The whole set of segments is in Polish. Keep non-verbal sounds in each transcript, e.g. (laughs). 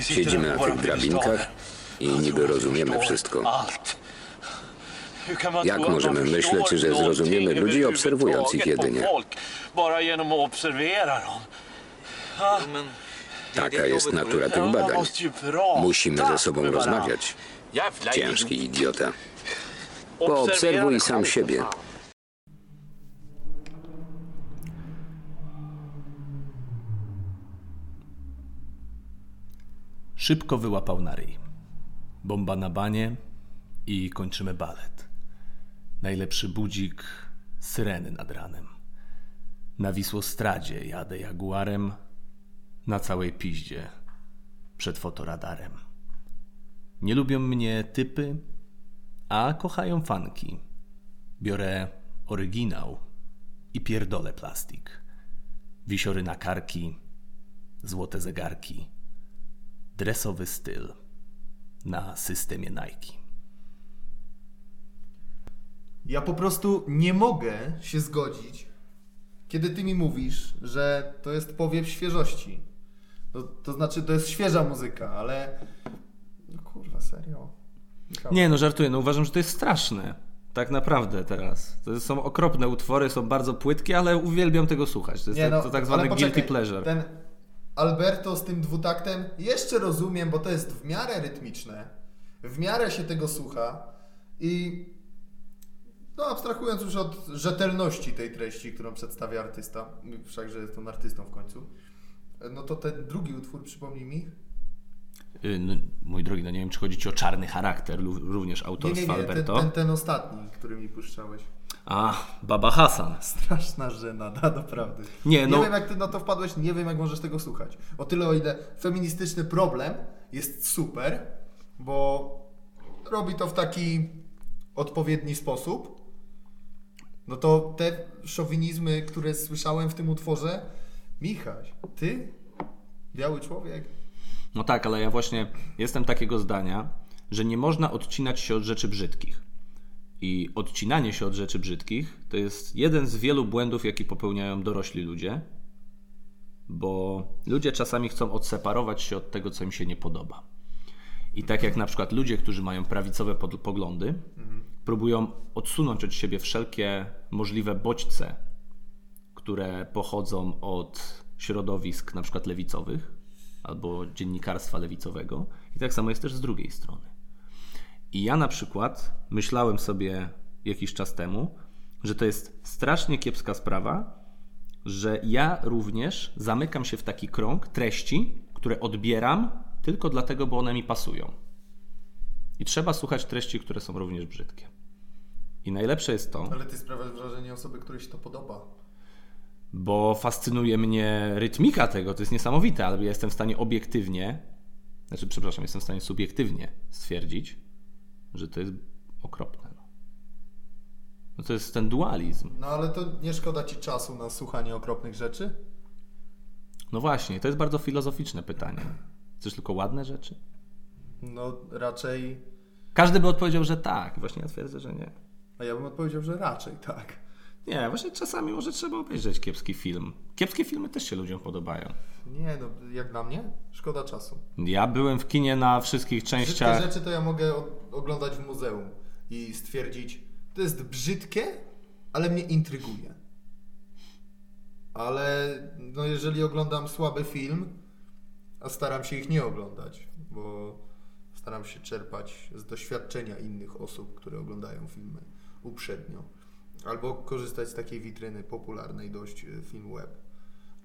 Siedzimy na tych drabinkach i niby rozumiemy wszystko. Jak możemy myśleć, że zrozumiemy ludzi obserwując ich jedynie? Taka jest natura tych badań. Musimy ze sobą rozmawiać. Ciężki idiota. Poobserwuj sam siebie. Szybko wyłapał na ryj. Bomba na banie i kończymy balet. Najlepszy budzik, syreny nad ranem. Na Wisłostradzie jadę jaguarem, na całej piździe, przed fotoradarem. Nie lubią mnie typy, a kochają fanki. Biorę oryginał i pierdolę plastik. Wisiory na karki, złote zegarki, dresowy styl na systemie Nike. Ja po prostu nie mogę się zgodzić, kiedy ty mi mówisz, że to jest powiew świeżości. To, to znaczy, to jest świeża muzyka, ale. No kurwa, serio. Michał. Nie, no żartuję, no uważam, że to jest straszne. Tak naprawdę teraz. To są okropne utwory, są bardzo płytkie, ale uwielbiam tego słuchać. To jest Nie, tak, to tak zwane poczekaj, guilty pleasure. Ten Alberto z tym dwutaktem jeszcze rozumiem, bo to jest w miarę rytmiczne. W miarę się tego słucha i no abstrahując już od rzetelności tej treści, którą przedstawia artysta, wszakże jest on artystą w końcu, no to ten drugi utwór, przypomnij mi. Y, No, mój drogi, no nie wiem, czy chodzi ci o czarny charakter, również Nie, nie, autorstwa nie, ten, Alberto. ten, ten ostatni, który mi puszczałeś. A, Baba Hasan. Straszna żenada, naprawdę. Nie, no- nie wiem, jak ty na to wpadłeś, nie wiem, jak możesz tego słuchać. O tyle, o ile feministyczny problem jest super, bo robi to w taki odpowiedni sposób, no to te szowinizmy, które słyszałem w tym utworze, Michaś, ty, biały człowiek, No tak, ale ja właśnie jestem takiego zdania, że nie można odcinać się od rzeczy brzydkich. I odcinanie się od rzeczy brzydkich to jest jeden z wielu błędów, jaki popełniają dorośli ludzie, bo ludzie czasami chcą odseparować się od tego, co im się nie podoba. I tak jak na przykład ludzie, którzy mają prawicowe poglądy, próbują odsunąć od siebie wszelkie możliwe bodźce, które pochodzą od środowisk na przykład lewicowych albo dziennikarstwa lewicowego. I tak samo jest też z drugiej strony. I ja na przykład myślałem sobie jakiś czas temu, że to jest strasznie kiepska sprawa, że ja również zamykam się w taki krąg treści, które odbieram tylko dlatego, bo one mi pasują. I trzeba słuchać treści, które są również brzydkie. I najlepsze jest to, ale ty sprawiasz wrażenie osoby, której się to podoba. bo fascynuje mnie rytmika tego, to jest niesamowite, ale ja jestem w stanie obiektywnie, znaczy przepraszam, jestem w stanie subiektywnie stwierdzić, że to jest okropne. No, no to jest ten dualizm. No ale to nie szkoda ci czasu na słuchanie okropnych rzeczy? No właśnie, to jest bardzo filozoficzne pytanie. Chcesz tylko ładne rzeczy? No raczej Każdy by odpowiedział, że tak. Właśnie ja twierdzę, że nie. A ja bym odpowiedział, że raczej tak. Nie, właśnie czasami może trzeba obejrzeć kiepski film. Kiepskie filmy też się ludziom podobają. Nie, no jak dla mnie, szkoda czasu. Ja byłem w kinie na wszystkich częściach. rzeczy to ja mogę oglądać w muzeum i stwierdzić, to jest brzydkie, ale mnie intryguje. Ale no jeżeli oglądam słaby film, a staram się ich nie oglądać, bo staram się czerpać z doświadczenia innych osób, które oglądają filmy uprzednio. Albo korzystać z takiej witryny popularnej dość y, Film Web,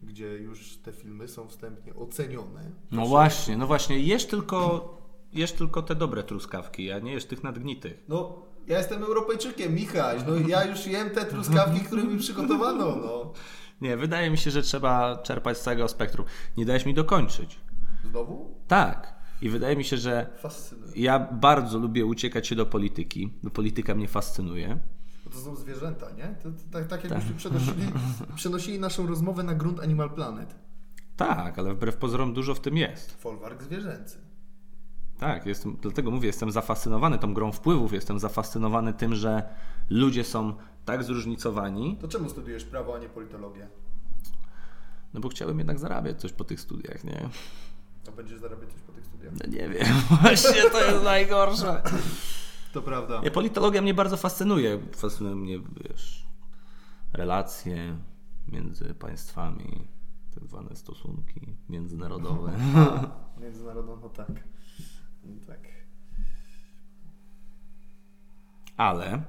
gdzie już te filmy są wstępnie ocenione. No właśnie, no właśnie. Jesz tylko, jesz tylko te dobre truskawki, a nie jesz tych nadgnitych. No, ja jestem Europejczykiem, Michał. No ja już jem te truskawki, które mi przygotowano, no. Nie, wydaje mi się, że trzeba czerpać z całego spektrum. Nie dałeś mi dokończyć. Znowu? Tak. I wydaje mi się, że ja bardzo lubię uciekać się do polityki, bo polityka mnie fascynuje. Bo to są zwierzęta, nie? To, to, tak, tak jakbyśmy przenosili, (laughs) przenosili naszą rozmowę na grunt Animal Planet. Tak, ale wbrew pozorom dużo w tym jest. Folwark zwierzęcy. Tak, jestem, dlatego mówię, jestem zafascynowany tą grą wpływów, jestem zafascynowany tym, że ludzie są tak zróżnicowani, To czemu studiujesz prawo, a nie politologię? no bo chciałbym jednak zarabiać coś po tych studiach, nie? A będziesz zarabiać coś po tych studiach? No nie wiem, (laughs) właśnie to jest najgorsze. To prawda. Nie, politologia mnie bardzo fascynuje. Fascynują mnie, wiesz, relacje między państwami, tak zwane stosunki międzynarodowe. (laughs) (laughs) Międzynarodowo, no tak. No tak. Ale,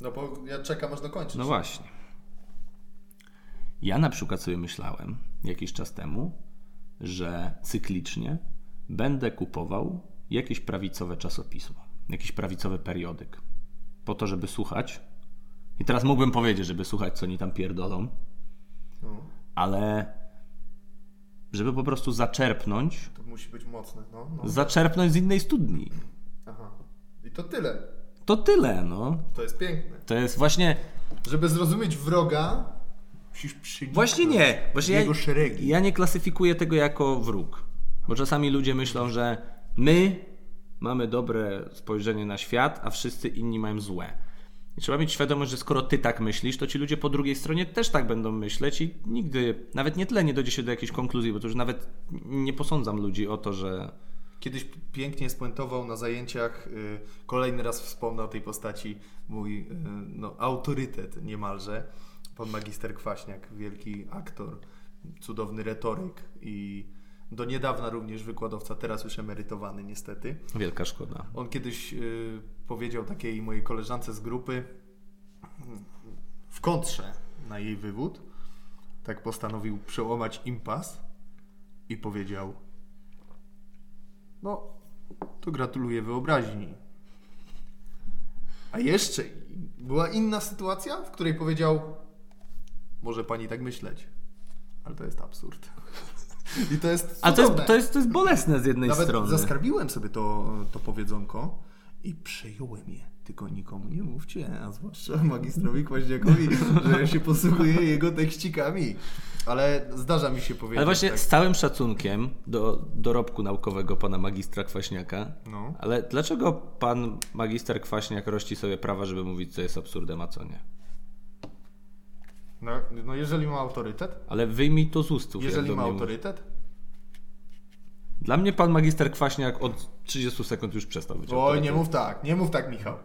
No bo ja czekam aż dokończysz. no właśnie. Ja na przykład sobie myślałem jakiś czas temu, że cyklicznie będę kupował jakieś prawicowe czasopismo, jakiś prawicowy periodyk, po to, żeby słuchać. I teraz mógłbym powiedzieć, żeby słuchać, co oni tam pierdolą, No, ale żeby po prostu zaczerpnąć, to musi być mocne. No, no. zaczerpnąć z innej studni. Aha. I to tyle. To tyle, no. To jest piękne. To jest właśnie. Żeby zrozumieć wroga, musisz przyjść Właśnie nie. Właśnie ja, jego szeregi. ja nie klasyfikuję tego jako wróg. Bo czasami ludzie myślą, że my mamy dobre spojrzenie na świat, a wszyscy inni mają złe. I trzeba mieć świadomość, że skoro ty tak myślisz, to ci ludzie po drugiej stronie też tak będą myśleć i nigdy, nawet nie tyle nie dojdzie się do jakiejś konkluzji, bo to już nawet nie posądzam ludzi o to, że Kiedyś pięknie spuentował na zajęciach, y, kolejny raz wspomnę o tej postaci, mój y, no, autorytet niemalże, pan magister Kwaśniak, wielki aktor, cudowny retoryk i do niedawna również wykładowca, teraz już emerytowany niestety. wielka szkoda. On kiedyś y, powiedział takiej mojej koleżance z grupy w kontrze na jej wywód, tak postanowił przełamać impas i powiedział no, to gratuluję wyobraźni. A jeszcze była inna sytuacja, w której powiedział może pani tak myśleć, ale to jest absurd. I to jest A to jest, to jest, to jest bolesne z jednej Nawet strony. zaskarbiłem sobie to, to powiedzonko i przejąłem je. Tylko nikomu nie mówcie, a zwłaszcza magistrowi Kwaśniakowi, że ja się posłuchuję jego tekścikami. Ale zdarza mi się powiedzieć. Ale właśnie tak, z całym szacunkiem do dorobku naukowego pana magistra Kwaśniaka, No. ale dlaczego pan magister Kwaśniak rości sobie prawa, żeby mówić, co jest absurdem, a co nie? No, no jeżeli ma autorytet, Ale wyjmij to z ustów. jeżeli ma mnie autorytet. Dla mnie pan magister Kwaśniak od 30 sekund już przestał być oj nie mów tak, nie mów tak Michał.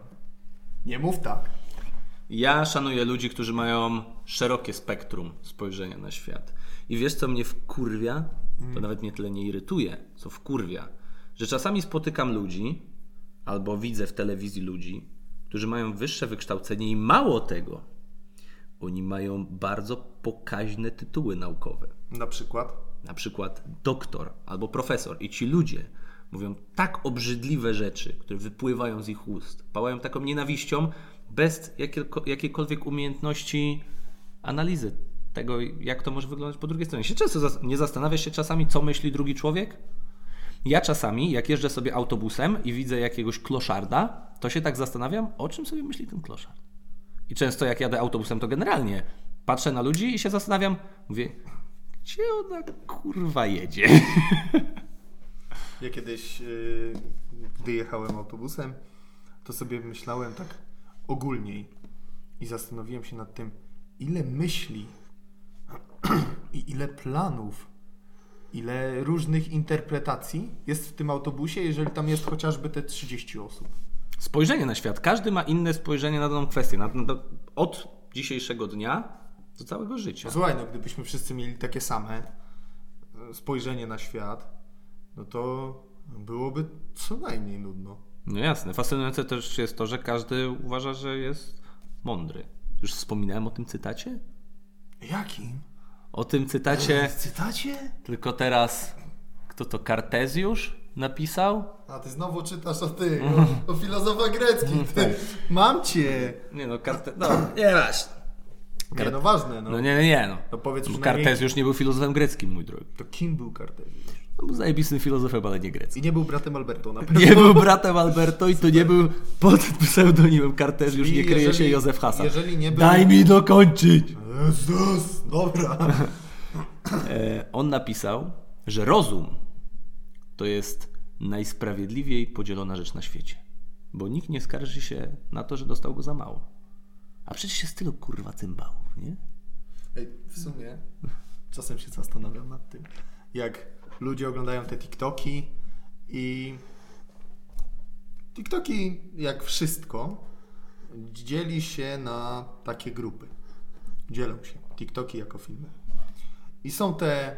Nie mów tak. Ja szanuję ludzi, którzy mają szerokie spektrum spojrzenia na świat. I wiesz, co mnie wkurwia? To nawet nie tyle nie irytuje, co wkurwia. Że czasami spotykam ludzi, albo widzę w telewizji ludzi, którzy mają wyższe wykształcenie i mało tego, oni mają bardzo pokaźne tytuły naukowe. Na przykład. Na przykład doktor albo profesor. I ci ludzie mówią tak obrzydliwe rzeczy, które wypływają z ich ust, pałają taką nienawiścią, bez jakiejkolwiek umiejętności analizy tego, jak to może wyglądać po drugiej stronie. Się często nie zastanawiasz się czasami, co myśli drugi człowiek? Ja czasami, jak jeżdżę sobie autobusem i widzę jakiegoś kloszarda, to się tak zastanawiam, o czym sobie myśli ten kloszard. I często jak jadę autobusem, to generalnie patrzę na ludzi i się zastanawiam, mówię, gdzie ona kurwa jedzie? Ja kiedyś, yy, gdy jechałem autobusem, to sobie myślałem tak ogólniej i zastanowiłem się nad tym, ile myśli (clears throat) i ile planów, ile różnych interpretacji jest w tym autobusie, jeżeli tam jest chociażby te 30 osób. Spojrzenie na świat. Każdy ma inne spojrzenie na daną kwestię. Na, na, od dzisiejszego dnia do całego życia. Słuchaj, no gdybyśmy wszyscy mieli takie same e, spojrzenie na świat, no to byłoby co najmniej nudno. No jasne. Fascynujące też jest to, że każdy uważa, że jest mądry. Już wspominałem o tym cytacie? Jakim? O tym cytacie, cytacie? tylko teraz kto to Kartezjusz napisał? A ty znowu czytasz o ty, o, o filozofa greckim. Ty. Mam cię. Nie no, Karte... no nie masz. Nie, no ważne, no. No nie, nie, nie. No. To powiedz Bo przynajmniej- Kartezjusz nie był filozofem greckim, mój drogi. To kim był Kartezjusz? No, był zajebistym filozofem, ale nie greckim. I nie był bratem Alberto na pewno. Nie był bratem Alberto i to nie był pod pseudonimem Kartezjusz, Czyli nie kryje się Józef Hasan. jeżeli nie był- Daj mi dokończyć! Jezus, dobra. E, on napisał, że rozum to jest najsprawiedliwiej podzielona rzecz na świecie. Bo nikt nie skarży się na to, że dostał go za mało. A przecież jest tylu kurwa cymbałów, nie? Ej, w sumie czasem się zastanawiam nad tym, jak ludzie oglądają te TikToki i TikToki, jak wszystko, dzieli się na takie grupy. Dzielą się. TikToki jako filmy. I są te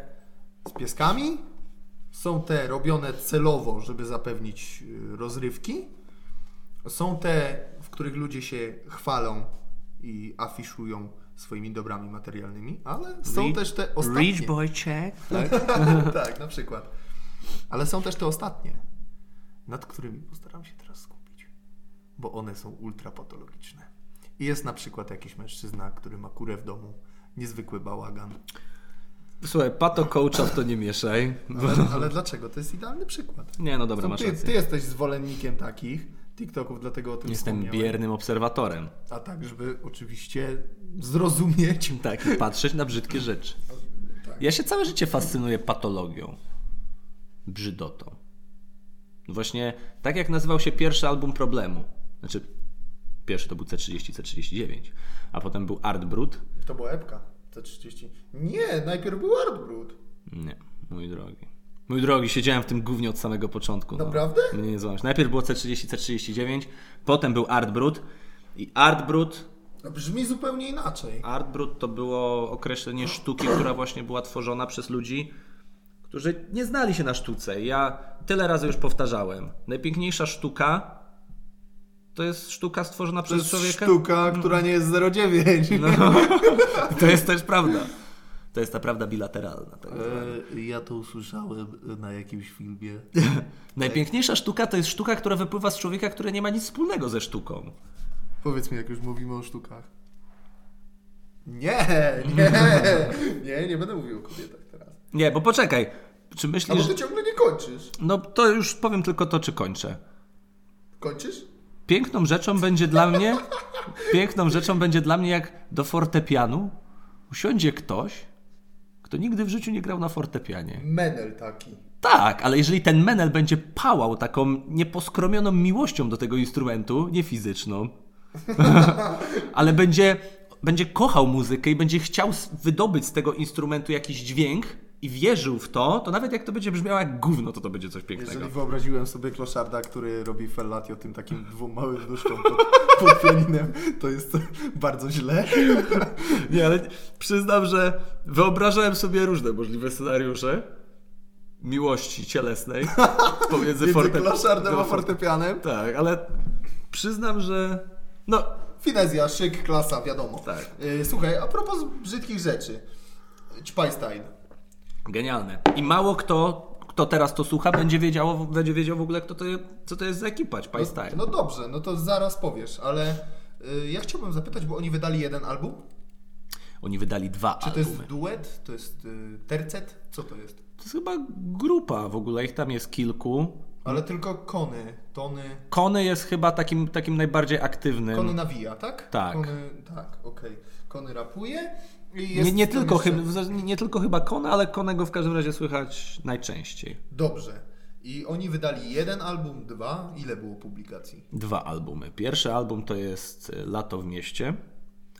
z pieskami, są te robione celowo, żeby zapewnić y, rozrywki. Są te, w których ludzie się chwalą i afiszują swoimi dobrami materialnymi, ale są też te ostatnie. Rich boy check. (laughs) Tak? (laughs) tak, na przykład. Ale są też te ostatnie, nad którymi postaram się teraz skupić, bo one są ultrapatologiczne. I jest na przykład jakiś mężczyzna, który ma kurę w domu, niezwykły bałagan. Słuchaj, pato coacha w to nie mieszaj. Ale, ale dlaczego? To jest idealny przykład. Nie, no dobra, Są- masz ty, rację. ty jesteś zwolennikiem takich TikToków, dlatego o tym Jestem biernym obserwatorem. A tak, żeby oczywiście zrozumieć. Tak, i patrzeć na brzydkie rzeczy. Ja się całe życie fascynuję patologią. Brzydotą. Właśnie tak jak nazywał się pierwszy album Problemu. Znaczy, pierwszy to był C30, C39, a potem był Art Brut. To była epka. T30. Nie, najpierw był Artbrut. Nie, mój drogi. Mój drogi, siedziałem w tym gównie od samego początku. Naprawdę? No. Mnie nie złamać. Najpierw było C30, C39, potem był Art Brut i Art Brut No, brzmi zupełnie inaczej. Art Brut to było określenie sztuki, która właśnie była tworzona przez ludzi, którzy nie znali się na sztuce. Ja tyle razy już powtarzałem. Najpiękniejsza sztuka to jest sztuka stworzona To przez jest człowieka. sztuka, która nie jest 09. No, (laughs) to jest też prawda. To jest ta prawda bilateralna. Tak zwana. E, ja to usłyszałem na jakimś filmie. (laughs) Najpiękniejsza sztuka to jest sztuka, która wypływa z człowieka, który nie ma nic wspólnego ze sztuką. Powiedz mi, jak już mówimy o sztukach. Nie, nie, (laughs) nie, nie będę mówił o kobietach teraz. Nie, bo poczekaj. Czy A bo myślisz... ty ciągle nie kończysz. No to już powiem tylko to, czy kończę. Kończysz? Piękną rzeczą będzie dla mnie, piękną rzeczą będzie dla mnie, jak do fortepianu usiądzie ktoś, kto nigdy w życiu nie grał na fortepianie. Menel taki. Tak, ale jeżeli ten menel będzie pałał taką nieposkromioną miłością do tego instrumentu, nie fizyczną, (laughs) ale będzie, będzie kochał muzykę i będzie chciał wydobyć z tego instrumentu jakiś dźwięk i wierzył w to, to nawet jak to będzie brzmiało jak gówno, to to będzie coś pięknego. Jeżeli wyobraziłem sobie kloszarda, który robi fellatio tym takim dwóm małym nóżką pod, (laughs) pod pianinem, to jest (laughs) bardzo źle. (laughs) Nie, ale przyznam, że wyobrażałem sobie różne możliwe scenariusze miłości cielesnej pomiędzy Między forte- kloszardem a fortepianem. Tak, ale przyznam, że no, Finezja, szyk, klasa, wiadomo. Tak. Y, Słuchaj, a propos brzydkich rzeczy. Ćpaj style. Genialne. I mało kto, kto teraz to słucha, będzie wiedział, będzie wiedział w ogóle, kto to, co to jest za ekipa, Pie No, Style. no dobrze, no to zaraz powiesz, ale y, ja chciałbym zapytać, bo oni wydali jeden album. Oni wydali dwa Czy to albumy. jest duet? To jest y, tercet? Co to jest? To jest chyba grupa w ogóle, ich tam jest kilku. Ale tylko Kony, Tony. Kony jest chyba takim, takim najbardziej aktywnym. Kony nawija, tak? Tak. Kony, tak, okej. Kony rapuje. Nie, nie, tylko jeszcze- chyba, nie, nie tylko chyba Kona, ale Konego w każdym razie słychać najczęściej. Dobrze. I oni wydali jeden album, dwa. Ile było publikacji? Dwa albumy. Pierwszy album to jest e, Lato w mieście,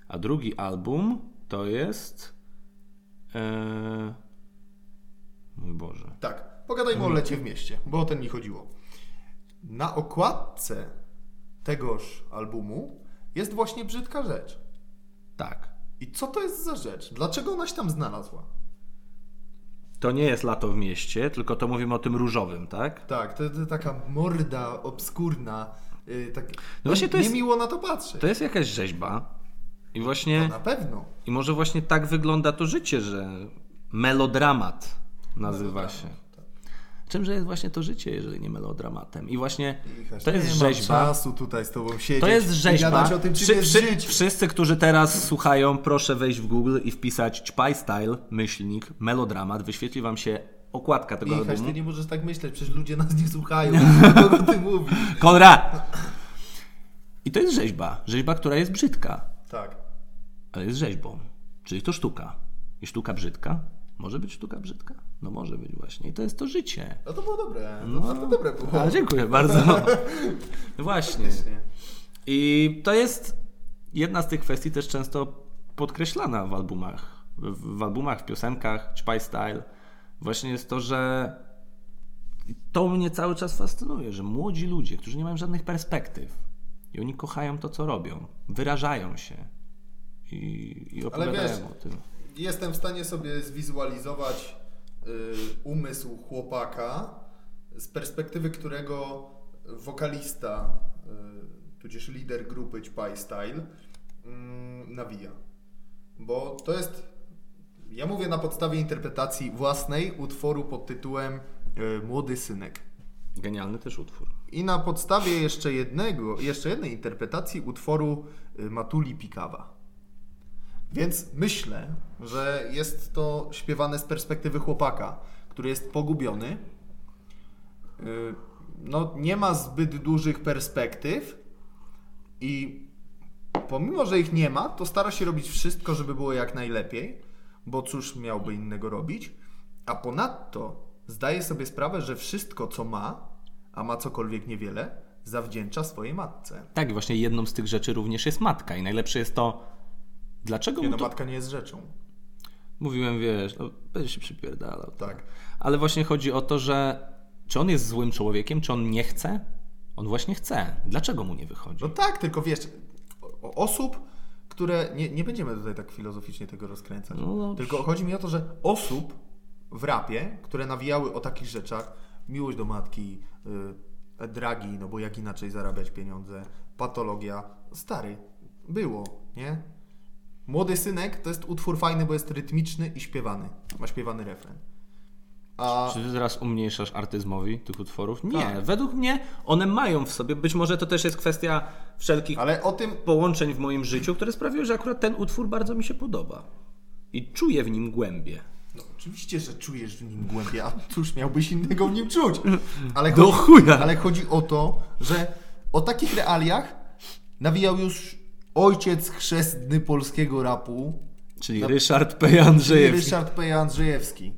a drugi album to jest. E... Mój Boże. Tak, pogadajmy o lecie w mieście, bo o ten mi chodziło. Na okładce tegoż albumu jest właśnie brzydka rzecz. Tak. I co to jest za rzecz? Dlaczego ona się tam znalazła? To nie jest Lato w mieście, tylko to mówimy o tym różowym, tak? Tak, to, to taka morda obskurna. Yy, tak, no właśnie to jest- Niemiło na to patrzeć. To jest jakaś rzeźba. I właśnie. Na pewno. I może właśnie tak wygląda to życie, że melodramat nazywa się. Czymże jest właśnie to życie, jeżeli nie melodramatem? I właśnie to jest nie rzeźba. Mam czasu tutaj z tobą siedzieć. To jest rzeźba. o tym, Wszy- jest wszy- życie. wszyscy, którzy teraz słuchają, proszę wejść w Google i wpisać Ćpaj Style, myślnik, melodramat. Wyświetli wam się okładka tego Michaś, albumu. ty nie możesz tak myśleć, przecież ludzie nas nie słuchają. (laughs) Kogo ty mówisz? Konrad! I to jest rzeźba. Rzeźba, która jest brzydka, Tak. ale jest rzeźbą. Czyli to sztuka. I sztuka brzydka? Może być sztuka brzydka? No może być właśnie. I to jest to życie. No to było dobre. To bardzo dobre było. A, dziękuję bardzo. No (laughs) Właśnie. I to jest jedna z tych kwestii też często podkreślana w albumach. W, w albumach, w piosenkach, Ćpaj Style. właśnie jest to, że to mnie cały czas fascynuje, że młodzi ludzie, którzy nie mają żadnych perspektyw i oni kochają to, co robią, wyrażają się i, i opowiadają wiesz, o tym. Jestem w stanie sobie zwizualizować y, umysł chłopaka z perspektywy którego wokalista, y, tudzież lider grupy Ćpaj Style y, nawija. Bo to jest, ja mówię na podstawie interpretacji własnej utworu pod tytułem y, Młody Synek. Genialny też utwór. I na podstawie jeszcze jednego, jeszcze jednej interpretacji utworu y, Matuli Pikawa. Więc myślę, że jest to śpiewane z perspektywy chłopaka, który jest pogubiony. Y, No, nie ma zbyt dużych perspektyw i pomimo, że ich nie ma, to stara się robić wszystko, żeby było jak najlepiej, bo cóż miałby innego robić. A ponadto zdaje sobie sprawę, że wszystko, co ma, a ma cokolwiek niewiele, zawdzięcza swojej matce. Tak, właśnie jedną z tych rzeczy również jest matka. I najlepsze jest to, dlaczego Nie mu no, to... matka nie jest rzeczą. Mówiłem, wiesz, no, będzie się przypierdalał. Tak. Ale właśnie chodzi o to, że czy on jest złym człowiekiem, czy on nie chce? On właśnie chce. Dlaczego mu nie wychodzi? No tak, tylko wiesz, osób, które. Nie, nie będziemy tutaj tak filozoficznie tego rozkręcać. No dobrze. tylko chodzi mi o to, że osób w rapie, które nawijały o takich rzeczach, miłość do matki, y, dragi, no bo jak inaczej zarabiać pieniądze, patologia, stary, było, nie? Młody synek to jest utwór fajny, bo jest rytmiczny i śpiewany. Ma śpiewany refren. A Czy ty teraz umniejszasz artyzmowi tych utworów? Nie. Tak. Według mnie one mają w sobie, być może to też jest kwestia wszelkich ale o tym połączeń w moim życiu, które sprawiły, że akurat ten utwór bardzo mi się podoba. I czuję w nim głębie. No, oczywiście, że czujesz w nim głębiej, a cóż miałbyś innego w nim czuć? Ale Do chodzi, chuja! ale chodzi o to, że o takich realiach nawijał już ojciec chrzestny polskiego rapu, Czyli No, Ryszard P. Andrzejewski. Ryszard P. Andrzejewski.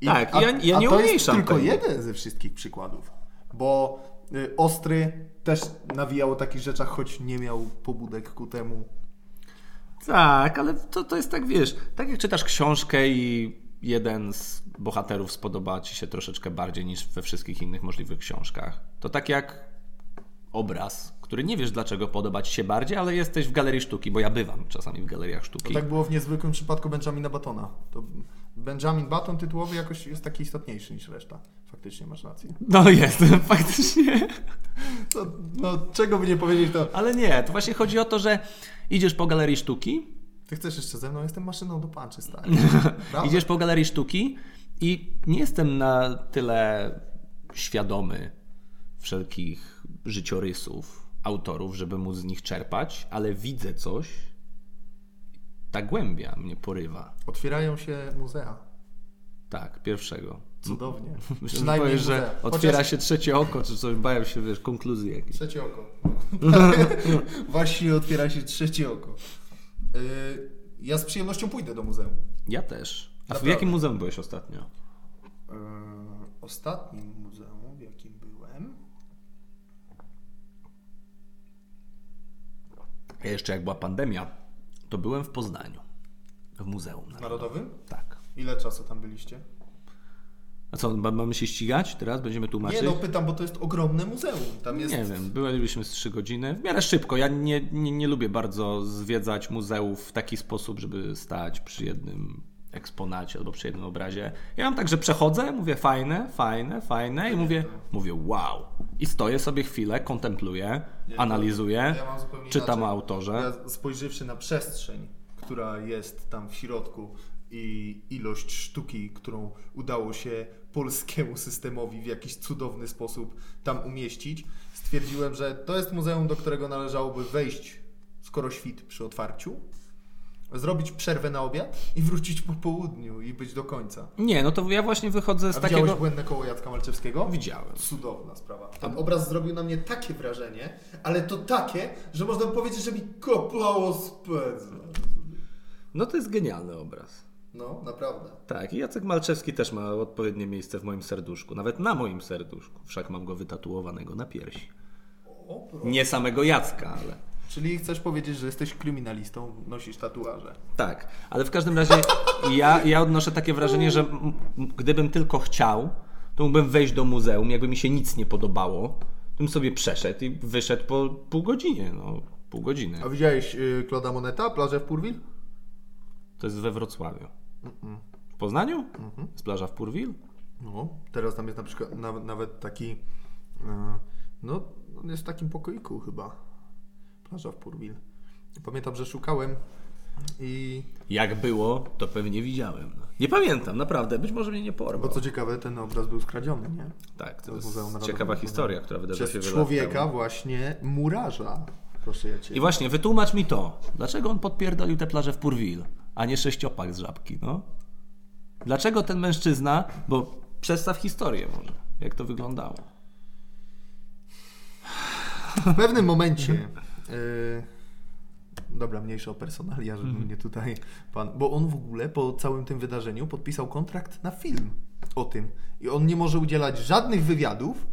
I, Tak, ja- ja a nie to jest tylko tego. jeden ze wszystkich przykładów, bo y, Ostry też nawijał o takich rzeczach, choć nie miał pobudek ku temu. Tak, ale to, to jest tak, wiesz, tak jak czytasz książkę i jeden z bohaterów spodoba ci się troszeczkę bardziej niż we wszystkich innych możliwych książkach. To tak jak obraz, który nie wiesz dlaczego podoba ci się bardziej, ale jesteś w galerii sztuki, bo ja bywam czasami w galeriach To sztuki. tak było w niezwykłym przypadku Benjamina Batona. To Benjamin Baton tytułowy jakoś jest taki istotniejszy niż reszta. Faktycznie masz rację. No jest, (laughs) faktycznie. No, no czego by nie powiedzieć, to Ale nie, to właśnie chodzi o to, że idziesz po galerii sztuki, ty chcesz jeszcze ze mną? Jestem maszyną do panczy, stary. (laughs) Idziesz po galerii sztuki i nie jestem na tyle świadomy wszelkich życiorysów autorów, żeby móc z nich czerpać, ale widzę coś, ta głębia mnie porywa. Otwierają się muzea. Tak, pierwszego. Cudownie. (laughs) Myślę, powiesz, że otwiera Chociaż- się trzecie oko, czy coś, bałem się, wiesz, konkluzji jakiejś. Trzecie oko. (laughs) (laughs) Właśnie otwiera się trzecie oko. Yy, ja z przyjemnością pójdę do muzeum. Ja też. A w Naprawdę. jakim muzeum byłeś ostatnio? Yy, ostatnim muzeum, w jakim byłem, Ja jeszcze jak była pandemia, to byłem w Poznaniu. W Muzeum Narodowym. Narodowym? Tak. Ile czasu tam byliście? A co, ma- mamy się ścigać teraz? Będziemy tłumaczyć? Nie no, pytam, bo to jest ogromne muzeum. Tam jest... Nie wiem, byliśmy z trzy godziny. W miarę szybko. Ja nie, nie, nie lubię bardzo zwiedzać muzeów w taki sposób, żeby stać przy jednym eksponacie albo przy jednym obrazie. Ja mam tak, że przechodzę, mówię fajne, fajne, fajne i mówię, mówię wow. I stoję sobie chwilę, kontempluję, analizuję, ja czytam o autorze. Ja spojrzywszy na przestrzeń, która jest tam w środku i ilość sztuki, którą udało się polskiemu systemowi w jakiś cudowny sposób tam umieścić, stwierdziłem, że to jest muzeum, do którego należałoby wejść skoro świt przy otwarciu, zrobić przerwę na obiad i wrócić po południu i być do końca. Nie, no to ja właśnie wychodzę z A widziałeś takiego... błędne koło Jacka Malczewskiego? Widziałem. Cudowna sprawa. Ten obraz zrobił na mnie takie wrażenie, ale to takie, że można powiedzieć, że mi koplało z pędzla. No to jest genialny obraz. No, naprawdę. Tak, i Jacek Malczewski też ma odpowiednie miejsce w moim serduszku. Nawet na moim serduszku. Wszak mam go wytatuowanego na piersi. O. Nie samego Jacka, ale... Czyli chcesz powiedzieć, że jesteś kryminalistą, nosisz tatuaże. Tak, ale w każdym razie ja, ja odnoszę takie wrażenie, że gdybym tylko chciał, to mógłbym wejść do muzeum, jakby mi się nic nie podobało, to bym sobie przeszedł i wyszedł po pół godzinie, no pół godziny. A widziałeś y, Claude'a Moneta, plażę w Purville? To jest we Wrocławiu. W Poznaniu? Z plaża w Purwil? No, teraz tam jest na przykład na, nawet taki, y, no, jest w takim pokoiku chyba, plaża w Purville. Pamiętam, że szukałem i, Jak było, to pewnie widziałem. Nie pamiętam, naprawdę, być może mnie nie porwał. bo co ciekawe, ten obraz był skradziony, nie? Tak, to z jest ciekawa historia, która wydarzyła się człowieka właśnie murarza. Proszę ja cię. I właśnie, wytłumacz mi to. Dlaczego on podpierdolił tę plażę w Purwil, a nie sześciopak z żabki, no? Dlaczego ten mężczyzna, bo przedstaw historię może, jak to wyglądało. W pewnym momencie. Y, dobra, mniejsza o personalia, żeby mnie tutaj pan. Bo on w ogóle po całym tym wydarzeniu podpisał kontrakt na film o tym. I on nie może udzielać żadnych wywiadów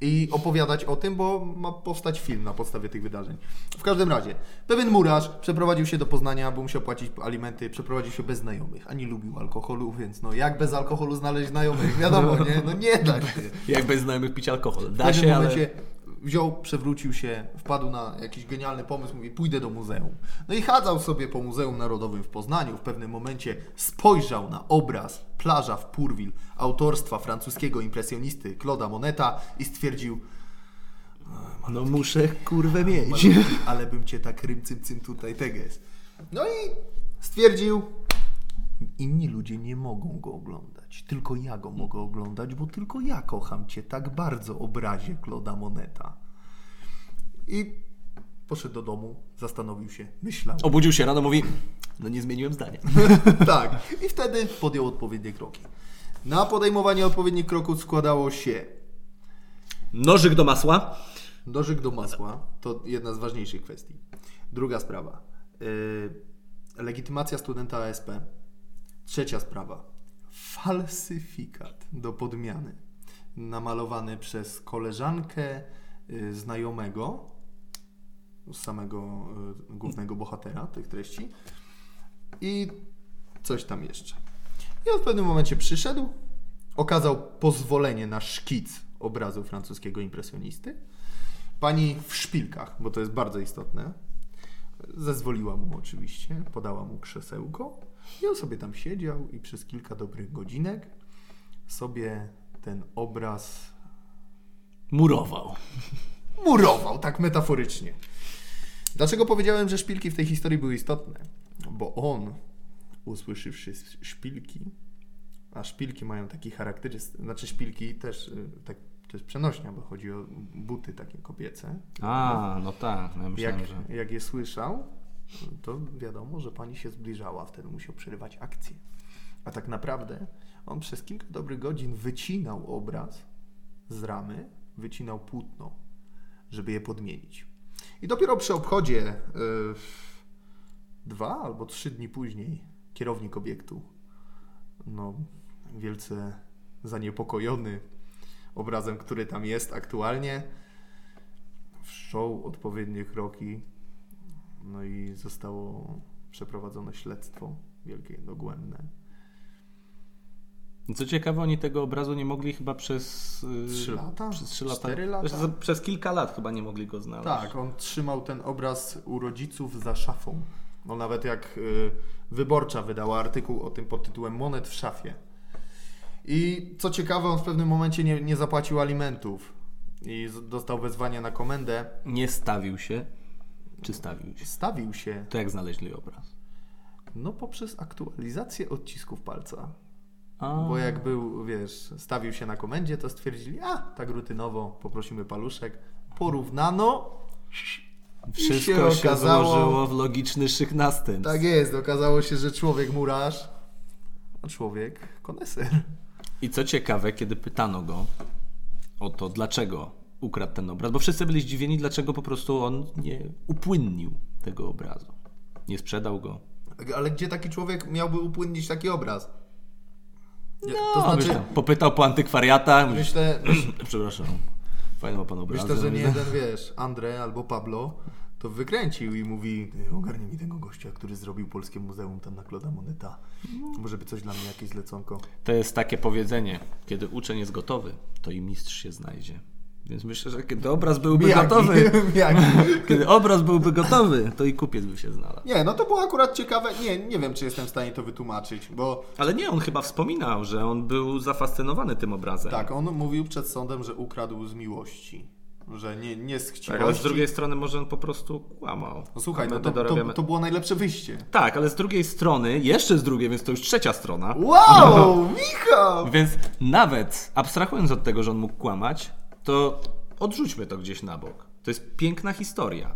i opowiadać o tym, bo ma powstać film na podstawie tych wydarzeń. W każdym razie, pewien murarz przeprowadził się do Poznania, bo musiał płacić alimenty, przeprowadził się bez znajomych. Ani lubił alkoholu, więc no jak bez alkoholu znaleźć znajomych? Wiadomo, nie? No nie da się. (laughs) Jak bez znajomych pić alkohol. W Da się, ale... wziął, przewrócił się, wpadł na jakiś genialny pomysł, mówi pójdę do muzeum. No i chadzał sobie po Muzeum Narodowym w Poznaniu. W pewnym momencie spojrzał na obraz Plaża w Purville autorstwa francuskiego impresjonisty Claude'a Moneta i stwierdził No muszę kurwę mieć. malutki, ale bym cię tak rym cym cym tutaj teges. No i stwierdził inni ludzie nie mogą go oglądać. Tylko ja go mogę oglądać, bo tylko ja kocham cię tak bardzo obrazie Claude'a Moneta. I poszedł do domu, zastanowił się, myślał. Obudził się rano, mówi, no nie zmieniłem zdania. (laughs) tak. I wtedy podjął odpowiednie kroki. Na podejmowanie odpowiednich kroków składało się Nożyk do masła. Nożyk do masła to jedna z ważniejszych kwestii. Druga sprawa. Yy, legitymacja studenta ASP. Trzecia sprawa. Falsyfikat do podmiany. Namalowany przez koleżankę yy, znajomego samego yy, głównego bohatera tych treści. I coś tam jeszcze. I on w pewnym momencie przyszedł, okazał pozwolenie na szkic obrazu francuskiego impresjonisty. Pani w szpilkach, bo to jest bardzo istotne, zezwoliła mu oczywiście, podała mu krzesełko i on sobie tam siedział i przez kilka dobrych godzinek sobie ten obraz Murował. murował, tak metaforycznie. Dlaczego powiedziałem, że szpilki w tej historii były istotne? Bo on, usłyszawszy szpilki, a szpilki mają taki charakter, znaczy szpilki też, y, tak, to jest przenośnia, bo chodzi o buty takie kobiece. A, no tak, no ja myślałem, Jak, że... jak je słyszał, to wiadomo, że pani się zbliżała, wtedy musiał przerywać akcję. A tak naprawdę on przez kilka dobrych godzin wycinał obraz z ramy, wycinał płótno, żeby je podmienić. I dopiero przy obchodzie yy, dwa albo trzy dni później kierownik obiektu, no wielce zaniepokojony obrazem, który tam jest aktualnie, wszczął odpowiednie kroki, no i zostało przeprowadzone śledztwo wielkie, dogłębne. Co ciekawe, oni tego obrazu nie mogli chyba przez... yy, Trzy lata? Przez trzy lata. Cztery lata? Przez, przez kilka lat chyba nie mogli go znaleźć. Tak, on trzymał ten obraz u rodziców za szafą. No nawet jak y, Wyborcza wydała artykuł o tym pod tytułem Monet w szafie. I co ciekawe, on w pewnym momencie nie, nie zapłacił alimentów i dostał wezwanie na komendę. Nie stawił się. Czy stawił się? Stawił się, To jak znaleźli obraz? no poprzez aktualizację odcisków palca. A, Bo jak był, wiesz, stawił się na komendzie, to stwierdzili, a tak rutynowo poprosimy paluszek. Porównano. Wszystko się, okazało- złożyło w logiczny szyk następstw. Tak jest, okazało się, że człowiek murarz, a człowiek koneser. I co ciekawe, kiedy pytano go o to, dlaczego ukradł ten obraz, bo wszyscy byli zdziwieni, dlaczego po prostu on nie upłynnił tego obrazu. Nie sprzedał go. Ale gdzie taki człowiek miałby upłynnić taki obraz? No, to znaczy, tam, popytał po antykwariata. Myśl... myślę, (clears throat) Przepraszam. Fajny ma pan obraz. myślę, że nie jeden, wiesz, Andre albo Pablo, to wykręcił i mówi ogarnij mi tego gościa, który zrobił Polskie Muzeum tam na Kloda Moneta. Może by coś dla mnie, jakieś zleconko. To jest takie powiedzenie, kiedy uczeń jest gotowy, to i mistrz się znajdzie. Więc myślę, że kiedy obraz byłby Miyagi. gotowy, (laughs) Miyagi. kiedy obraz byłby gotowy, to i kupiec by się znalazł. Nie, no to było akurat ciekawe. Nie, nie wiem, czy jestem w stanie to wytłumaczyć, bo Ale nie, on chyba wspominał, że on był zafascynowany tym obrazem. tak, on mówił przed sądem, że ukradł z miłości. Że nie, nie z Tak, chciwości. ale z drugiej strony może on po prostu kłamał. No słuchaj, no to, to, to było najlepsze wyjście. Tak, ale z drugiej strony, jeszcze z drugiej, więc to już trzecia strona. Wow, Michał! Więc nawet abstrahując od tego, że on mógł kłamać, to odrzućmy to gdzieś na bok. To jest piękna historia.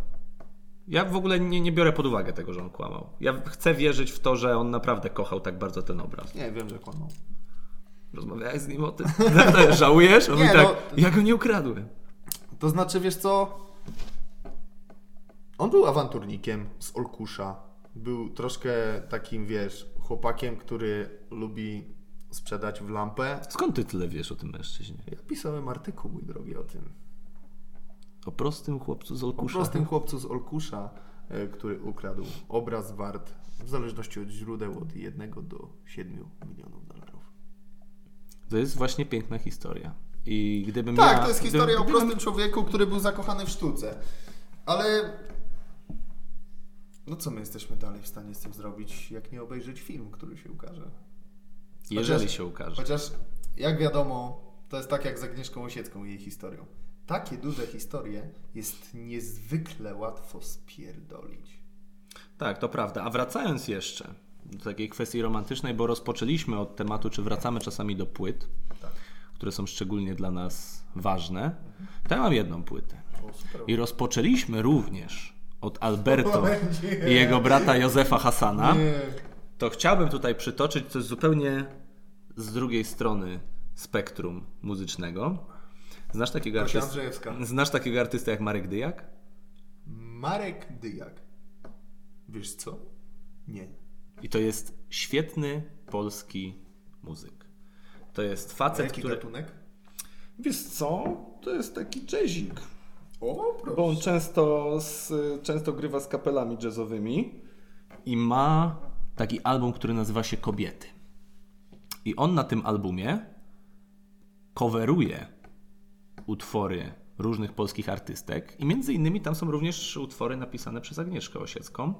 Ja w ogóle nie, nie biorę pod uwagę tego, że on kłamał. Ja chcę wierzyć w to, że on naprawdę kochał tak bardzo ten obraz. Nie, wiem, że kłamał. Rozmawiałeś z nim o tym? (laughs) Żałujesz? On Nie, tak, no- ja go nie ukradłem. To znaczy, wiesz co? On był awanturnikiem z Olkusza. Był troszkę takim, wiesz, chłopakiem, który lubi sprzedać w lampę. Skąd ty tyle wiesz o tym mężczyźnie? Ja pisałem artykuł, mój drogi, o tym. O prostym chłopcu z O Olkusza. prostym chłopcu z Olkusza, e, który ukradł obraz wart, w zależności od źródeł, od 1 do 7 milionów dolarów. To jest właśnie piękna historia. I gdybym Tak, ja, to jest historia o gdybym- prostym człowieku, który był zakochany w sztuce. Ale. No co my jesteśmy dalej w stanie z tym zrobić, jak nie obejrzeć film, który się ukaże? Jeżeli Chociaż- się ukaże. Chociaż, jak wiadomo, to jest tak jak z Agnieszką Osiecką i jej historią. Takie duże historie jest niezwykle łatwo spierdolić. Tak, to prawda. A wracając jeszcze do takiej kwestii romantycznej, bo rozpoczęliśmy od tematu, czy wracamy czasami do płyt, Tak. które są szczególnie dla nas ważne, to ja mam jedną płytę. O. I rozpoczęliśmy również od (laughs) Alberto i jego brata Józefa Hasana. To chciałbym tutaj przytoczyć coś zupełnie z drugiej strony spektrum muzycznego. Znasz takiego, artyst... Znasz takiego artystę jak Marek Dyjak? Marek Dyjak. Wiesz co? Nie. I to jest świetny polski muzyk. To jest facet, Jaki który... gatunek? Wiesz co? To jest taki jazzik. O, proszę. Bo on często, z, często grywa z kapelami jazzowymi i ma taki album, który nazywa się Kobiety. I on na tym albumie coveruje utwory różnych polskich artystek i między innymi tam są również utwory napisane przez Agnieszkę Osiecką.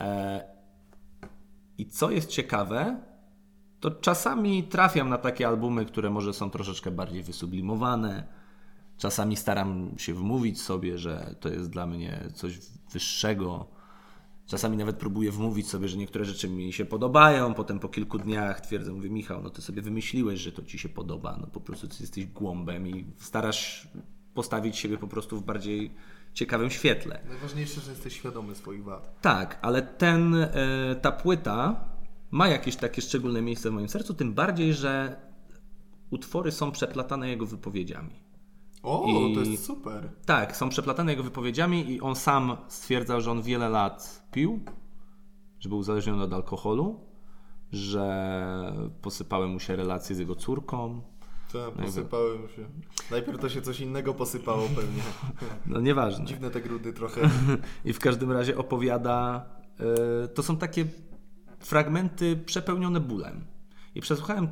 E, I co jest ciekawe, to czasami trafiam na takie albumy, które może są troszeczkę bardziej wysublimowane. Czasami staram się wmówić sobie, że to jest dla mnie coś wyższego. Czasami nawet próbuję wmówić sobie, że niektóre rzeczy mi się podobają. Potem po kilku dniach twierdzę, mówię, Michał, no ty sobie wymyśliłeś, że to ci się podoba. No po prostu ty jesteś głąbem i starasz postawić siebie po prostu w bardziej ciekawym świetle. Najważniejsze, że jesteś świadomy swoich wad. Tak, ale ten, e, ta płyta ma jakieś takie szczególne miejsce w moim sercu, tym bardziej, że utwory są przeplatane jego wypowiedziami. O, I- to jest super. Tak, są przeplatane jego wypowiedziami i on sam stwierdzał, że on wiele lat pił, że był uzależniony od alkoholu, że posypały mu się relacje z jego córką. Tak, posypałem się. Najpierw to się coś innego posypało pewnie. (laughs) No nieważne. Dziwne te grudy trochę. (laughs) I w każdym razie opowiada. e, to są takie fragmenty przepełnione bólem. I przesłuchałem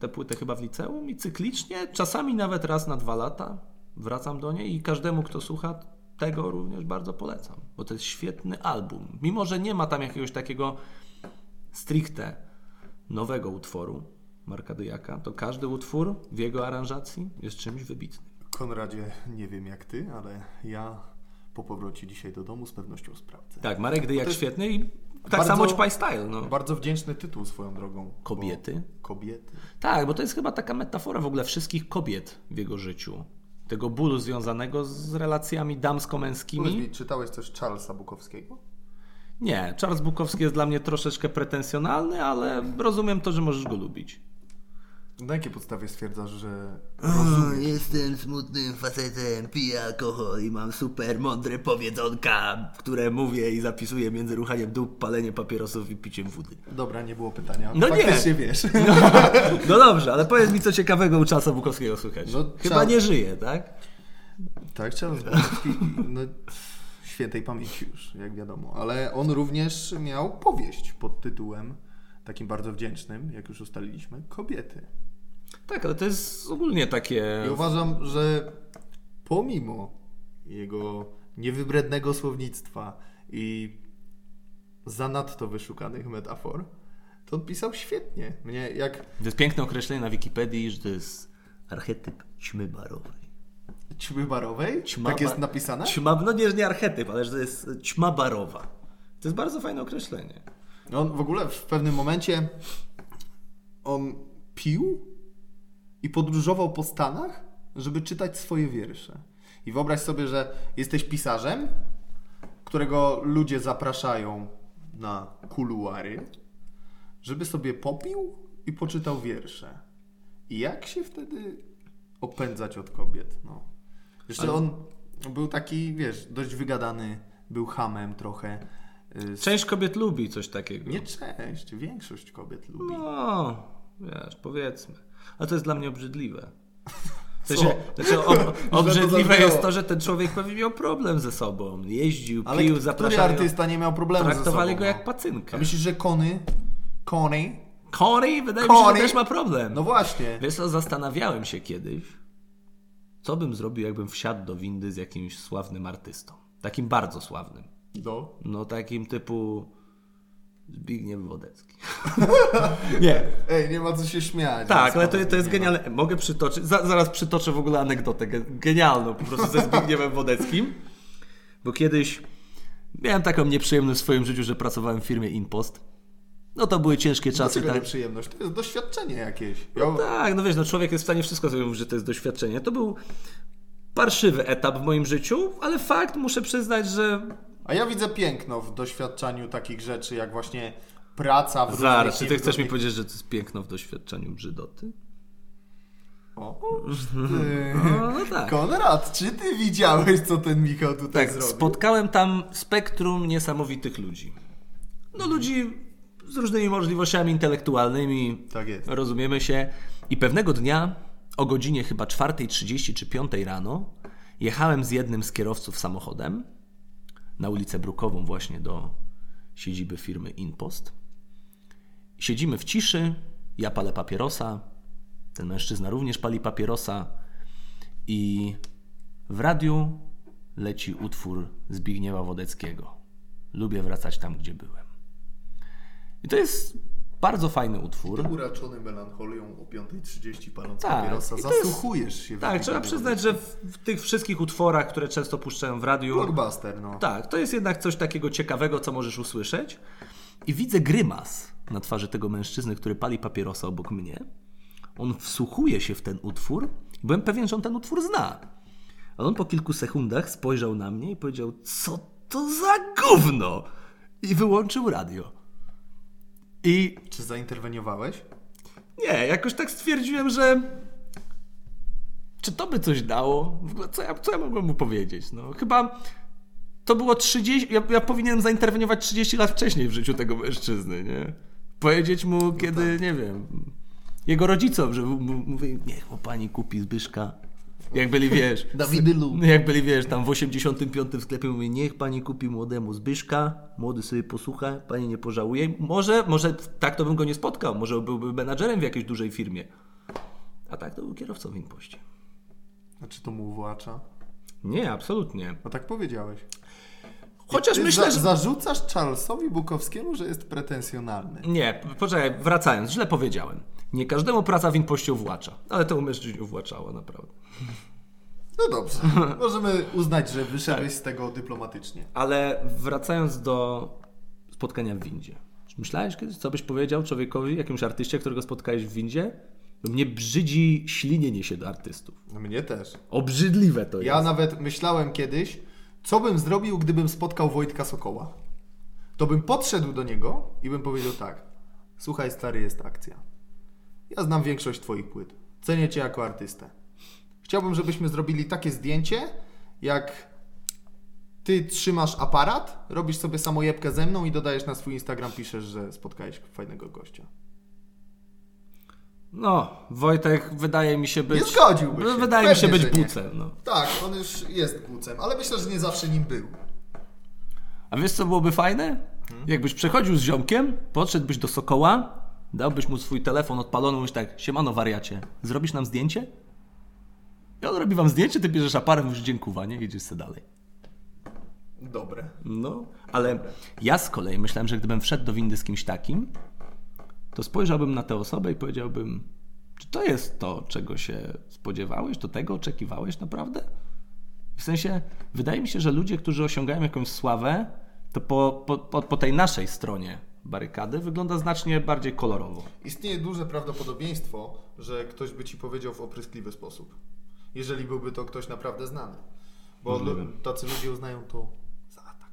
tę te płytę chyba w liceum i cyklicznie, czasami nawet raz na dwa lata wracam do niej i każdemu, kto słucha tego również bardzo polecam, bo to jest świetny album. Mimo, że nie ma tam jakiegoś takiego stricte nowego utworu Marka Dyjaka, to każdy utwór w jego aranżacji jest czymś wybitnym. Konradzie, nie wiem jak ty, ale ja po powrocie dzisiaj do domu z pewnością sprawdzę. Tak, Marek Dyjak jest świetny i tak bardzo- samo Ćpaj Style. No. Bardzo wdzięczny tytuł swoją drogą. Kobiety? Bo... Kobiety. Tak, bo to jest chyba taka metafora w ogóle wszystkich kobiet w jego życiu. Tego bólu związanego z relacjami damsko-męskimi. mi, czytałeś coś Charlesa Bukowskiego? Nie, Charles Bukowski jest dla mnie troszeczkę pretensjonalny, ale rozumiem to, że możesz go lubić. Na jakiej podstawie stwierdzasz, że (laughs) O, jestem smutnym facetem, piję alkohol i mam super mądre powiedzonka. Które mówię i zapisuję między ruchaniem dup, palenie papierosów i piciem wody. Dobra, nie było pytania. No nie. Wiesz. (laughs) No dobrze, ale powiedz mi, co ciekawego u Charlesa Bukowskiego słychać. No, Chyba nie żyje, tak? tak, Charles Bukowski. No, świętej pamięci już, jak wiadomo. Ale on również miał powieść pod tytułem takim bardzo wdzięcznym, jak już ustaliliśmy, Kobiety. Tak, ale to jest ogólnie takie... I uważam, że pomimo jego niewybrednego słownictwa i zanadto wyszukanych metafor, to on pisał świetnie. Mnie jak... To jest piękne określenie na Wikipedii, że to jest archetyp ćmy barowej. Ćmy barowej? Ćma tak jest napisane? Ćma, no nie, nie archetyp, ale że to jest ćma barowa. To jest bardzo fajne określenie. On w ogóle w pewnym momencie on pił i podróżował po Stanach, żeby czytać swoje wiersze. I wyobraź sobie, że jesteś pisarzem, którego ludzie zapraszają na kuluary, żeby sobie popił i poczytał wiersze. I jak się wtedy opędzać od kobiet? No. Jeszcze Ale... on był taki, wiesz, dość wygadany, był hamem trochę. Y, część kobiet lubi coś takiego. Nie część, większość kobiet lubi. No, wiesz, powiedzmy. Ale to jest dla mnie obrzydliwe. W sensie, znaczy, (laughs) ob, obrzydliwe jest to, że ten człowiek pewnie miał problem ze sobą. Jeździł, Ale pił, zapraszał. artysta nie miał problemu ze sobą? Traktowali go jak pacynkę. A myślisz, że Kony, Kony... Kony? Wydaje mi się, że też ma problem. No właśnie. Wiesz co, zastanawiałem się kiedyś, co bym zrobił, jakbym wsiadł do windy z jakimś sławnym artystą. Takim bardzo sławnym. Do? No takim typu Zbigniew Wodecki. (laughs) nie. Ej, nie ma co się śmiać. Tak, ale to, to jest genialne. Mogę przytoczyć, za, zaraz przytoczę w ogóle anegdotę genialną po prostu ze Zbigniewem Wodeckim. Bo kiedyś miałem taką nieprzyjemność w swoim życiu, że pracowałem w firmie Inpost. No to były ciężkie czasy. Dlaczego tak? nieprzyjemność? To jest doświadczenie jakieś. Ja... No tak, no wiesz, no człowiek jest w stanie wszystko sobie mówić, że to jest doświadczenie. To był parszywy etap w moim życiu, ale fakt, muszę przyznać, że a ja widzę piękno w doświadczaniu takich rzeczy, jak właśnie praca w Zaraz, czy ty chcesz mi powiedzieć, że to jest piękno w doświadczaniu brzydoty? O, (laughs) ty. no, no tak. Konrad, czy ty widziałeś, co ten Michał tutaj tak, zrobił? spotkałem tam spektrum niesamowitych ludzi. No ludzi z różnymi możliwościami intelektualnymi. Tak jest. Rozumiemy się. I pewnego dnia o godzinie chyba 4.30 czy 5 rano jechałem z jednym z kierowców samochodem na ulicę Brukową właśnie do siedziby firmy Inpost. Siedzimy w ciszy, ja palę papierosa, ten mężczyzna również pali papierosa i w radiu leci utwór Zbigniewa Wodeckiego. Lubię wracać tam, gdzie byłem. I to jest bardzo fajny utwór. Uraczony melancholią o 5.30 paląc tak, papierosa. Zasłuchujesz się. Tak, trzeba przyznać, że w, tych wszystkich utworach, które często puszczają w radiu... Blockbuster, no. Tak, to jest jednak coś takiego ciekawego, co możesz usłyszeć. I widzę grymas na twarzy tego mężczyzny, który pali papierosa obok mnie. On wsłuchuje się w ten utwór. Byłem pewien, że on ten utwór zna. Ale on po kilku sekundach spojrzał na mnie i powiedział, co to za gówno? I wyłączył radio. I... Czy zainterweniowałeś? Nie, jakoś tak stwierdziłem, że czy to by coś dało? Co ja, co ja mogłem mu powiedzieć? No, chyba to było 30. Ja, ja powinienem zainterweniować 30 lat wcześniej w życiu tego mężczyzny, nie? Powiedzieć mu, no kiedy, tak. nie wiem, jego rodzicom, że mówi, niech mu pani kupi Zbyszka. Jak byli, wiesz... Dawidy Lu. (laughs) Jak byli, wiesz, tam w 85 w sklepie mówi, niech pani kupi młodemu Zbyszka, młody sobie posłucha, pani nie pożałuje. Może, może tak to bym go nie spotkał, może byłby menadżerem w jakiejś dużej firmie. A tak to był kierowcą w Inpoście. A czy to mu uwłacza? Nie, absolutnie. No tak powiedziałeś. Chociaż myślę, że... Zarzucasz Charlesowi Bukowskiemu, że jest pretensjonalny. Nie, poczekaj, wracając, źle powiedziałem. Nie każdemu praca w Inpoście uwłacza, ale to mężczyźni uwłaczało, naprawdę. No dobrze, możemy uznać, że wyszedłeś z tego dyplomatycznie. Ale wracając do spotkania w windzie. Myślałeś kiedyś, co byś powiedział człowiekowi, jakimś artyście, którego spotkałeś w windzie? Mnie brzydzi ślinienie się do artystów. No mnie też. Obrzydliwe to ja jest. Ja nawet myślałem kiedyś, co bym zrobił, gdybym spotkał Wojtka Sokoła. To bym podszedł do niego i bym powiedział tak. Słuchaj, stary, jest akcja. Ja znam większość twoich płyt. Cenię cię jako artystę. Chciałbym, żebyśmy zrobili takie zdjęcie, jak ty trzymasz aparat, robisz sobie samojebkę ze mną i dodajesz na swój Instagram, piszesz, że spotkałeś fajnego gościa. No, Wojtek wydaje mi się być... Nie zgodziłby się. Wydaje Pewnie, mi się być bucem. No. Tak, on już jest bucem, ale myślę, że nie zawsze nim był. A wiesz co byłoby fajne? Jakbyś przechodził z ziomkiem, podszedłbyś do Sokoła, dałbyś mu swój telefon odpalony, mówisz tak, siemano wariacie, zrobisz nam zdjęcie? I on robi wam zdjęcie, ty bierzesz aparat, mówisz dziękuwa, nie? Idziesz sobie dalej. Dobre. No, ale ja z kolei myślałem, że gdybym wszedł do windy z kimś takim, to spojrzałbym na tę osobę i powiedziałbym, czy to jest to, czego się spodziewałeś, do tego oczekiwałeś naprawdę? W sensie, wydaje mi się, że ludzie, którzy osiągają jakąś sławę, to po, po, po tej naszej stronie barykady wygląda znacznie bardziej kolorowo. Istnieje duże prawdopodobieństwo, że ktoś by ci powiedział w opryskliwy sposób. Jeżeli byłby to ktoś naprawdę znany. Bo lu- tacy ludzie uznają to za atak.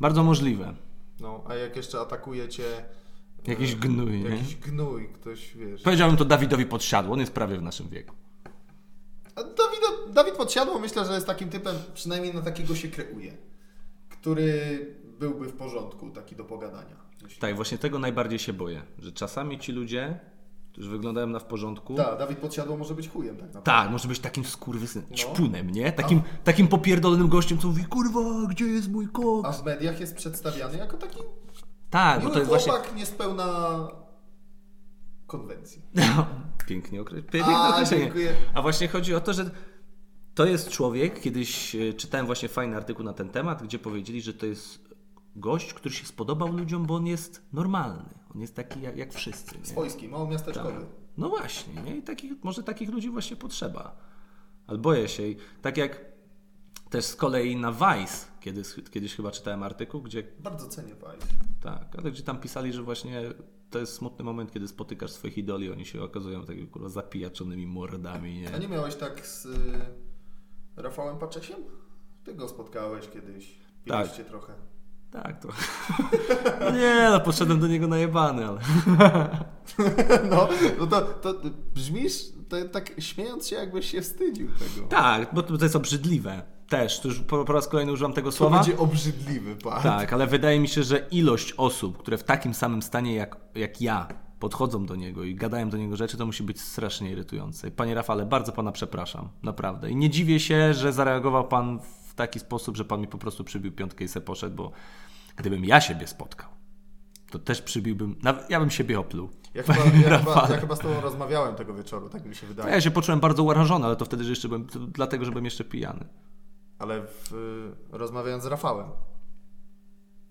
Bardzo możliwe. No, a jak jeszcze atakuje cię Jakiś gnój, nie? jakiś gnój, ktoś wiesz. Powiedziałbym to Dawidowi Podsiadło, on jest prawie w naszym wieku. A Dawid, Dawid Podsiadło myślę, że jest takim typem, przynajmniej na takiego się kreuje, który byłby w porządku, taki do pogadania. Myślę. Tak, właśnie tego najbardziej się boję, że czasami ci ludzie, którzy wyglądają na w porządku, Tak, Dawid Podsiadło może być chujem tak naprawdę. Tak, może być takim skurwysynem, ćpunem, nie? Takim, takim popierdolonym gościem, co mówi, kurwa, gdzie jest mój A koks? w mediach jest przedstawiany jako taki Tak, bo to jest właśnie... chłopak niespełna konwencji. (laughs) Pięknie okre... piękne A, określenie. dziękuję. A właśnie chodzi o to, że to jest człowiek, kiedyś e, czytałem właśnie fajny artykuł na ten temat, gdzie powiedzieli, że to jest gość, który się spodobał ludziom, bo on jest normalny. On jest taki jak, jak wszyscy. Nie? Swojski, małomiasteczkowy. No właśnie, nie? I takich, może takich ludzi właśnie potrzeba. Ale boję się. I tak jak też z kolei na Vice, kiedy, kiedyś chyba czytałem artykuł, gdzie Bardzo cenię Vice. tak, ale gdzie tam pisali, że właśnie to jest smutny moment, kiedy spotykasz swoich idoli, oni się okazują takimi kurwa zapijaczonymi mordami, A nie? nie miałeś tak z y, Rafałem Paczesiem? Ty go spotkałeś kiedyś. Tak. Piliście trochę. Tak, to. No (laughs) nie, no poszedłem do niego najebany, ale. (laughs) No, no to, to brzmisz to, tak śmiejąc się, jakbyś się wstydził tego. Tak, bo to to jest obrzydliwe. Też, to już po, po raz kolejny używam tego To słowa. będzie obrzydliwy, pan. Tak, ale wydaje mi się, że ilość osób, które w takim samym stanie jak, jak ja podchodzą do niego i gadają do niego rzeczy, to musi być strasznie irytujące. Panie Rafale, bardzo pana przepraszam, naprawdę. I nie dziwię się, że zareagował pan w taki sposób, że pan mi po prostu przybił piątkę i se poszedł, bo gdybym ja siebie spotkał, to też przybiłbym, nawet ja bym siebie opluł. Ja chyba, ja, chyba, ja chyba z tobą rozmawiałem tego wieczoru, tak mi się wydaje. Ja się poczułem bardzo urażony, ale to wtedy, że jeszcze byłem, dlatego, że byłem jeszcze pijany. Ale w, rozmawiając z Rafałem.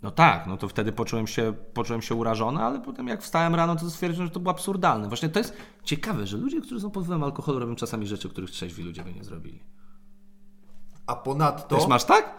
No tak, no to wtedy poczułem się, poczułem się urażony, ale potem jak wstałem rano, to stwierdziłem, że to było absurdalne. Właśnie to jest ciekawe, że ludzie, którzy są pod wpływem alkoholu, robią czasami rzeczy, których trzeźwi ludzie by nie zrobili. A ponadto... Też masz tak?